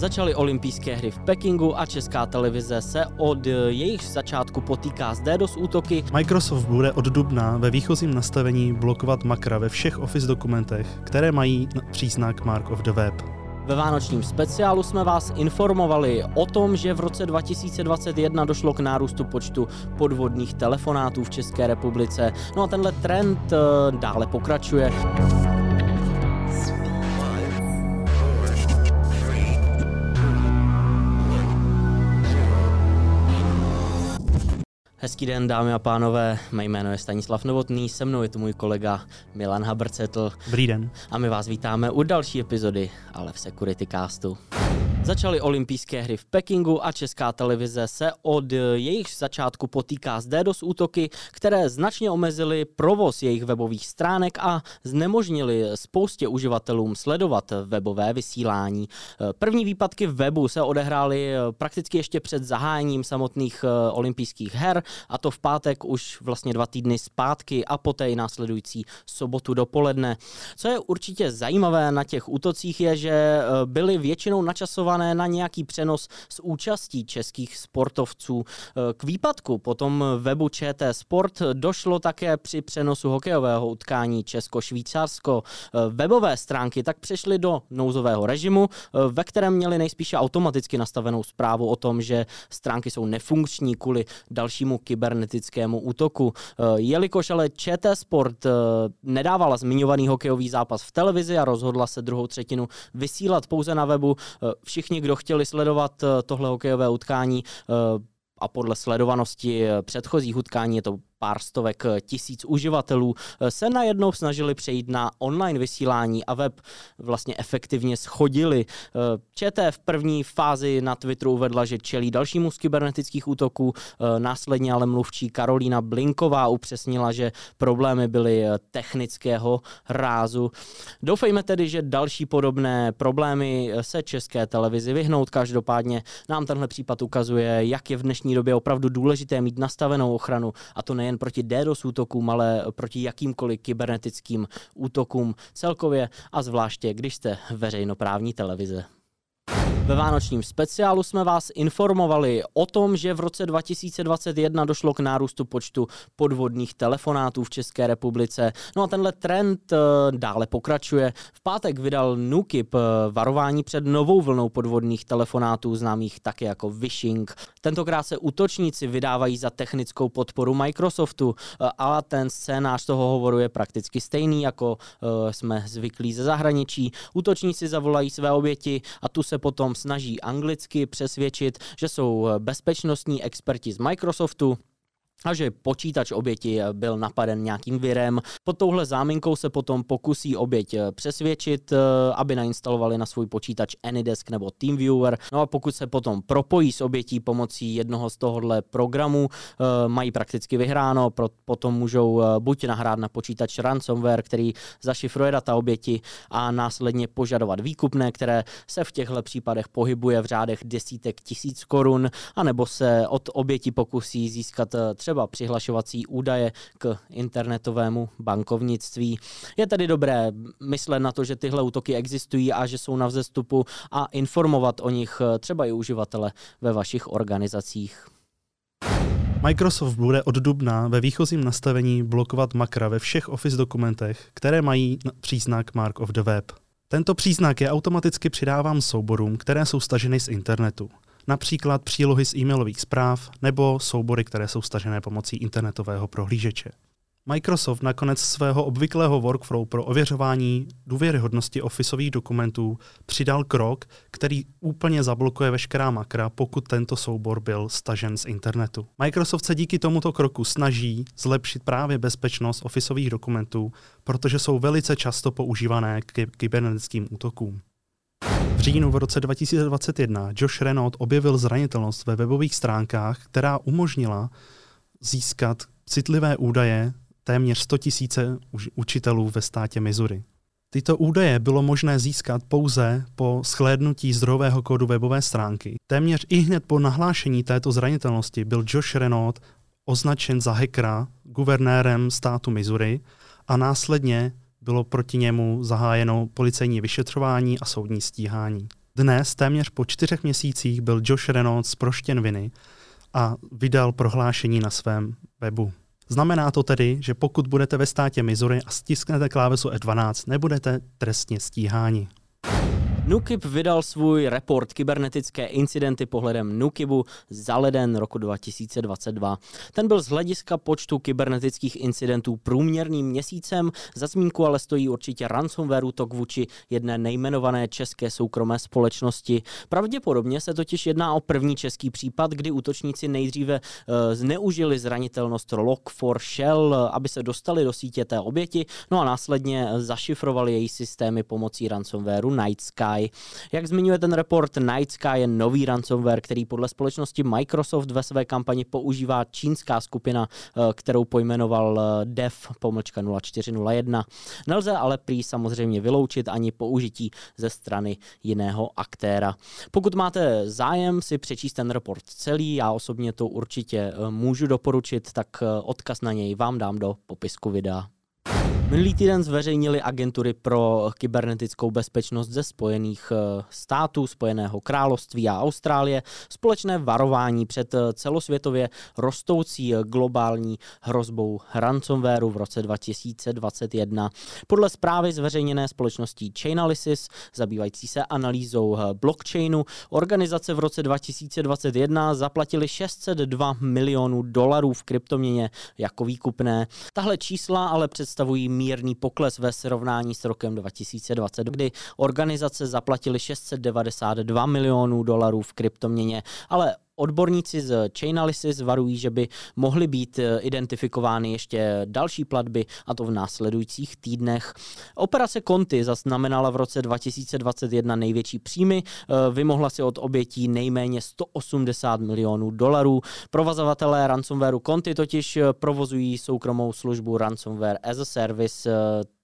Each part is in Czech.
Začaly olympijské hry v Pekingu a česká televize se od jejich začátku potýká s DDoS útoky. Microsoft bude od dubna ve výchozím nastavení blokovat makra ve všech Office dokumentech, které mají příznak Mark of the Web. Ve vánočním speciálu jsme vás informovali o tom, že v roce 2021 došlo k nárůstu počtu podvodných telefonátů v České republice. No a tenhle trend eh, dále pokračuje. Hezký den, dámy a pánové. Mé jméno je Stanislav Novotný, se mnou je tu můj kolega Milan Habrcetl. Dobrý den. A my vás vítáme u další epizody, ale v Security Castu. Začaly olympijské hry v Pekingu a česká televize se od jejich začátku potýká s DDoS útoky, které značně omezily provoz jejich webových stránek a znemožnili spoustě uživatelům sledovat webové vysílání. První výpadky v webu se odehrály prakticky ještě před zahájením samotných eh, olympijských her, a to v pátek už vlastně dva týdny zpátky a poté i následující sobotu dopoledne. Co je určitě zajímavé na těch útocích je, že eh, byly většinou načasované naplánované na nějaký přenos s účastí českých sportovců. E, k výpadku potom webu ČT Sport došlo také při přenosu hokejového utkání Česko-Švýcarsko. E, webové stránky tak přešly do nouzového režimu, e, ve kterém měli nejspíše automaticky nastavenou zprávu o tom, že stránky jsou nefunkční kvůli dalšímu kybernetickému útoku. Jelikož ale ČT Sport nedávala zmiňovaný hokejový zápas v televizi a rozhodla se druhou třetinu vysílat pouze na webu, všichni, kdo chtěli sledovat eh, tohle hokejové utkání, eh, a podle sledovanosti eh, předchozích utkání je to pár stovek eh, tisíc uživatelů eh, se najednou snažili přejít na online vysílání a web vlastně efektivně schodili. Eh, ČT v první fázi na Twitteru uvedla, že čelí dalšímu z kybernetických útoků, následně ale mluvčí Karolína Blinková upřesnila, že problémy byly technického rázu. Doufejme tedy, že další podobné problémy se české televizi vyhnout. Každopádně nám tenhle případ ukazuje, jak je v dnešní době opravdu důležité mít nastavenou ochranu a to nejen nejen proti DDoS útokům, ale proti jakýmkoliv kybernetickým útokům celkově a zvláště, když jste veřejnoprávní televize. Ve vánočním speciálu jsme vás informovali o tom, že v roce 2021 došlo k nárůstu počtu podvodných telefonátů v České republice. No a tenhle trend eh, dále pokračuje. V pátek vydal Nukip eh, varování před novou vlnou podvodných telefonátů, známých také jako phishing. Tentokrát se útočníci vydávají za technickou podporu Microsoftu eh, a ten scénář toho hovoru je prakticky stejný, jako jsme zvyklí ze zahraničí. Útočníci zavolají své oběti a tu se potom snaží anglicky přesvědčit, že jsou bezpečnostní experti z Microsoftu, a že počítač oběti byl napaden nějakým virem. Pod touhle záminkou se potom pokusí oběť přesvědčit, eh, aby nainstalovali na svůj počítač Anydesk nebo TeamViewer. No a pokud se potom propojí s obětí pomocí jednoho z tohohle programů, eh, mají prakticky vyhráno, potom můžou eh, buď nahrát na počítač ransomware, který zašifruje data oběti a následně požadovat výkupné, které se v těchto případech pohybuje v řádech desítek tisíc korun, anebo se od oběti pokusí získat třeba třeba přihlašovací údaje k internetovému bankovnictví. Je tedy dobré myslet na to, že tyhle útoky existují a že jsou na vzestupu a informovat o nich třeba i uživatele ve vašich organizacích. Microsoft bude od dubna ve výchozím nastavení blokovat makra ve všech Office dokumentech, které mají příznak Mark of the Web. Tento příznak je automaticky přidáván souborům, které jsou staženy z internetu například přílohy z e-mailových zpráv nebo soubory, které jsou stažené pomocí internetového prohlížeče. Microsoft nakonec svého obvyklého workflow pro ověřování důvěryhodnosti ofisových dokumentů přidal krok, který úplně zablokuje veškerá makra, pokud tento soubor byl stažen z internetu. Microsoft se díky tomuto kroku snaží zlepšit právě bezpečnost ofisových dokumentů, protože jsou velice často používané k kybernetickým útokům. V říjnu v roce 2021 Josh Renault objevil zranitelnost ve webových stránkách, která umožnila získat citlivé údaje téměř 100 tisíce učitelů ve státě Missouri. Tyto údaje bylo možné získat pouze po schlédnutí zdrojového kódu webové stránky. Téměř i hned po nahlášení této zranitelnosti byl Josh Renault označen za hackera guvernérem státu Missouri a následně bylo proti němu zahájeno policejní vyšetřování a soudní stíhání. Dnes, téměř po čtyřech měsících, byl Josh Renault zproštěn viny a vydal prohlášení na svém webu. Znamená to tedy, že pokud budete ve státě Missouri a stisknete klávesu F12, nebudete trestně stíháni. Nukib vydal svůj report kybernetické incidenty pohledem Nukibu za leden roku 2022. Ten byl z hlediska počtu kybernetických incidentů průměrným měsícem. Za zmínku ale stojí určitě ransomware útok vůči jedné nejmenované české soukromé společnosti. Pravděpodobně se totiž jedná o první český případ, kdy útočníci nejdříve uh, zneužili zranitelnost Log4Shell, aby se dostali do sítě té oběti, no a následně zašifrovali její systémy pomocí ransomwareu Night Sky. Sky. Jak zmiňuje ten report, Night Sky je nový ransomware, který podle společnosti Microsoft ve své kampani používá čínská skupina, eh, kterou pojmenoval eh, DEV pomlčka 0401. Nelze ale prý samozřejmě vyloučit ani použití ze strany jiného aktéra. Pokud máte zájem si přečíst ten report celý, já osobně to určitě eh, můžu doporučit, tak odkaz na něj vám dám do popisku videa. Minulý týden zveřejnili agentury pro kybernetickou bezpečnost ze Spojených eh, států, Spojeného království a Austrálie společné varování před eh, celosvětově rostoucí eh, globální hrozbou ransomwareu v roce 2021. Podle zprávy zveřejněné společností Chainalysis, zabývající se analýzou blockchainu, organizace v roce 2021 zaplatili 602 milionů dolarů v kryptoměně jako výkupné. Tahle čísla ale představují mírný pokles ve srovnání s rokem 2020, kdy organizace zaplatily 692 milionů dolarů v kryptoměně, ale Odborníci z Chainalysis varují, že by mohly být eh, identifikovány ještě další platby, a to v následujících týdnech. Operace Conti zaznamenala v roce 2021 největší příjmy, eh, vymohla si od obětí nejméně 180 milionů dolarů. Provozovatelé ransomwareu Conti totiž eh, provozují soukromou službu Ransomware as a Service,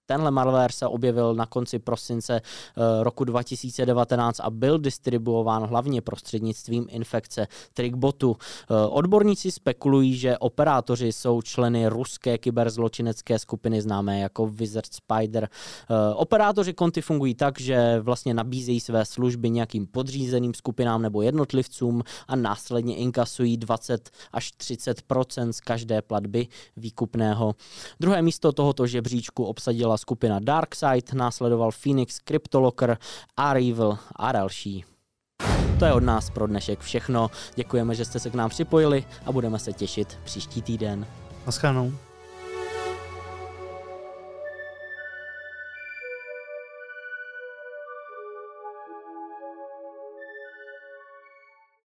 Tenhle malware se objevil na konci prosince eh, roku 2019 a byl distribuován hlavně prostřednictvím infekce Trickbotu. Eh, odborníci spekulují, že operátoři jsou členy ruské kyberzločinecké skupiny známé jako Wizard Spider. Eh, operátoři konty fungují tak, že vlastně nabízejí své služby nějakým podřízeným skupinám nebo jednotlivcům a následně inkasují 20 až 30% z každé platby výkupného. Druhé místo tohoto žebříčku obsadila skupina Darkside, následoval Phoenix, Cryptolocker, Arrival a další. To je od nás pro dnešek všechno. Děkujeme, že jste se k nám připojili a budeme se těšit příští týden. Naschledanou.